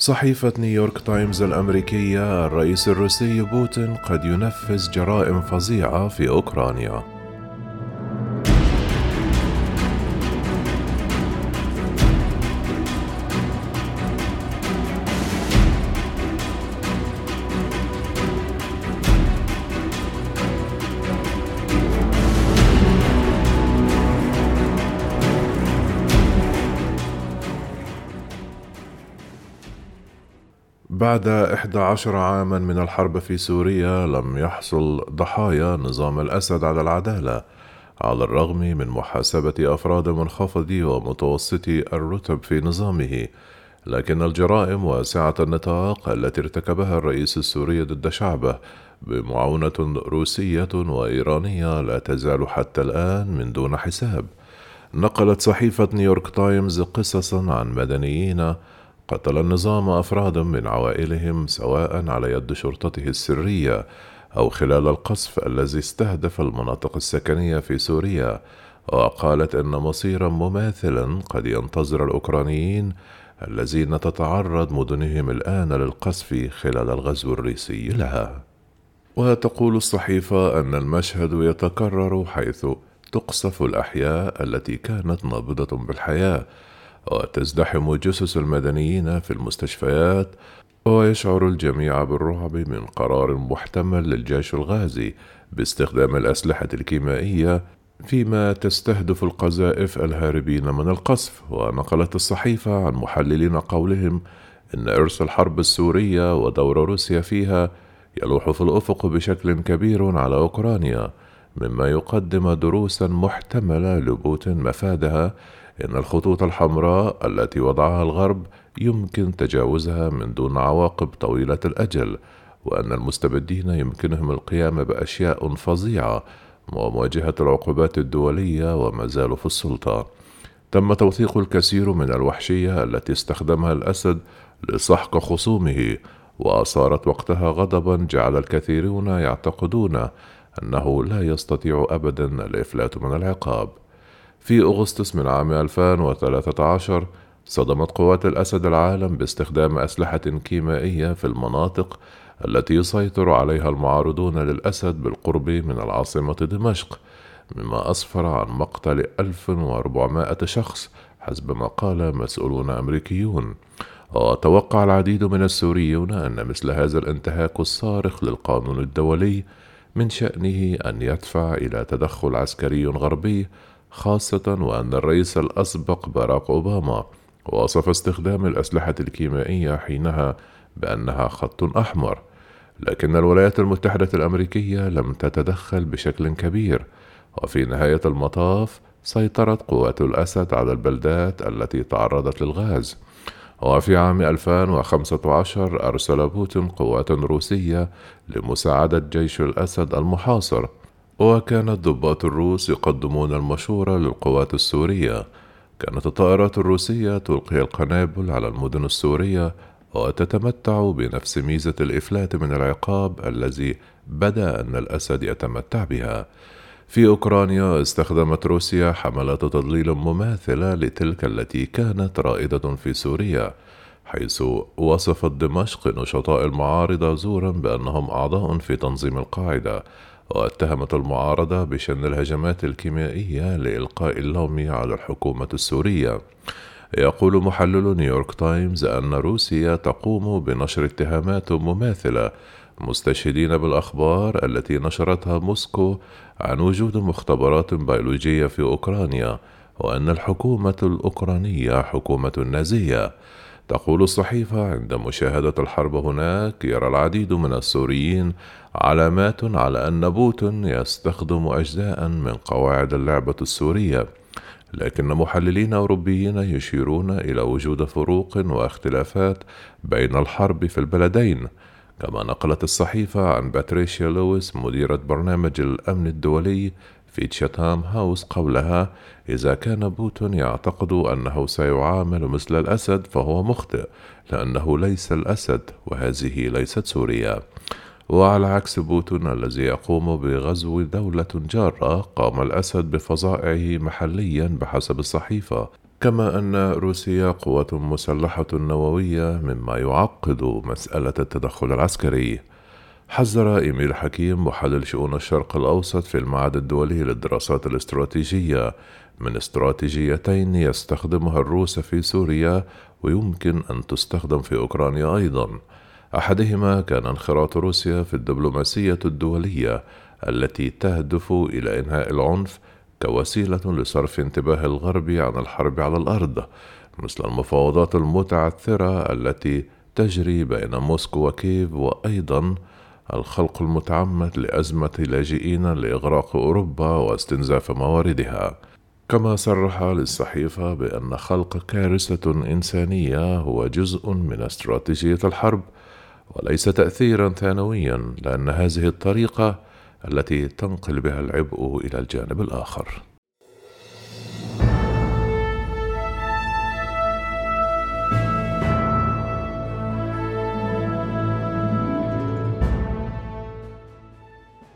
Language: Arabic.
صحيفة نيويورك تايمز الأمريكية الرئيس الروسي بوتين قد ينفذ جرائم فظيعة في أوكرانيا. بعد 11 عاما من الحرب في سوريا لم يحصل ضحايا نظام الأسد على العدالة على الرغم من محاسبة أفراد منخفضي ومتوسطي الرتب في نظامه. لكن الجرائم واسعة النطاق التي ارتكبها الرئيس السوري ضد شعبه بمعاونة روسية وإيرانية لا تزال حتى الآن من دون حساب. نقلت صحيفة نيويورك تايمز قصصا عن مدنيين قتل النظام افرادا من عوائلهم سواء على يد شرطته السرية أو خلال القصف الذي استهدف المناطق السكنية في سوريا وقالت إن مصيرا مماثلا قد ينتظر الأوكرانيين الذين تتعرض مدنهم الآن للقصف خلال الغزو الروسي لها. وتقول الصحيفة أن المشهد يتكرر حيث تقصف الأحياء التي كانت نابضة بالحياة وتزدحم جثث المدنيين في المستشفيات ويشعر الجميع بالرعب من قرار محتمل للجيش الغازي باستخدام الأسلحة الكيميائية فيما تستهدف القذائف الهاربين من القصف. ونقلت الصحيفة عن محللين قولهم إن إرث الحرب السورية ودور روسيا فيها يلوح في الأفق بشكل كبير على أوكرانيا مما يقدم دروسا محتملة لبوتين مفادها إن الخطوط الحمراء التي وضعها الغرب يمكن تجاوزها من دون عواقب طويلة الأجل، وأن المستبدين يمكنهم القيام بأشياء فظيعة ومواجهة العقوبات الدولية وما زالوا في السلطة. تم توثيق الكثير من الوحشية التي استخدمها الأسد لسحق خصومه، وأثارت وقتها غضبا جعل الكثيرون يعتقدون أنه لا يستطيع أبدا الإفلات من العقاب. في أغسطس من عام 2013 صدمت قوات الأسد العالم باستخدام أسلحة كيميائية في المناطق التي يسيطر عليها المعارضون للأسد بالقرب من العاصمة دمشق مما أسفر عن مقتل 1400 شخص حسب ما قال مسؤولون أمريكيون. وتوقع العديد من السوريون أن مثل هذا الانتهاك الصارخ للقانون الدولي من شأنه أن يدفع إلى تدخل عسكري غربي خاصة وأن الرئيس الأسبق باراك أوباما وصف استخدام الأسلحة الكيميائية حينها بأنها خط أحمر، لكن الولايات المتحدة الأمريكية لم تتدخل بشكل كبير، وفي نهاية المطاف سيطرت قوات الأسد على البلدات التي تعرضت للغاز. وفي عام 2015 أرسل بوتين قوات روسية لمساعدة جيش الأسد المحاصر وكان الضباط الروس يقدمون المشورة للقوات السورية. كانت الطائرات الروسية تلقي القنابل على المدن السورية وتتمتع بنفس ميزة الإفلات من العقاب الذي بدا أن الأسد يتمتع بها. في أوكرانيا استخدمت روسيا حملات تضليل مماثلة لتلك التي كانت رائدة في سوريا حيث وصفت دمشق نشطاء المعارضة زورا بأنهم أعضاء في تنظيم القاعدة. واتهمت المعارضة بشن الهجمات الكيميائية لإلقاء اللوم على الحكومة السورية. يقول محلل نيويورك تايمز أن روسيا تقوم بنشر اتهامات مماثلة مستشهدين بالأخبار التي نشرتها موسكو عن وجود مختبرات بيولوجية في أوكرانيا وأن الحكومة الأوكرانية حكومة نازية. تقول الصحيفة عند مشاهدة الحرب هناك يرى العديد من السوريين علامات على أن بوتين يستخدم أجزاء من قواعد اللعبة السورية لكن محللين أوروبيين يشيرون إلى وجود فروق واختلافات بين الحرب في البلدين كما نقلت الصحيفة عن باتريشيا لويس مديرة برنامج الأمن الدولي في تشاتام هاوس قولها إذا كان بوتون يعتقد أنه سيعامل مثل الأسد فهو مخطئ لأنه ليس الأسد وهذه ليست سوريا. وعلى عكس بوتون الذي يقوم بغزو دولة جارة قام الأسد بفظائعه محليا بحسب الصحيفة. كما أن روسيا قوة مسلحة نووية مما يعقد مسألة التدخل العسكري. حذر إيميل حكيم محلل شؤون الشرق الأوسط في المعهد الدولي للدراسات الاستراتيجية. من استراتيجيتين يستخدمها الروس في سوريا ويمكن أن تستخدم في أوكرانيا أيضا. أحدهما كان انخراط روسيا في الدبلوماسية الدولية التي تهدف إلى إنهاء العنف كوسيلة لصرف انتباه الغرب عن الحرب على الأرض. مثل المفاوضات المتعثرة التي تجري بين موسكو وكييف وأيضا الخلق المتعمد لأزمة لاجئين لإغراق أوروبا واستنزاف مواردها. كما صرح للصحيفة بأن خلق كارثة إنسانية هو جزء من استراتيجية الحرب وليس تأثيرا ثانويا لأن هذه الطريقة التي تنقل بها العبء إلى الجانب الآخر.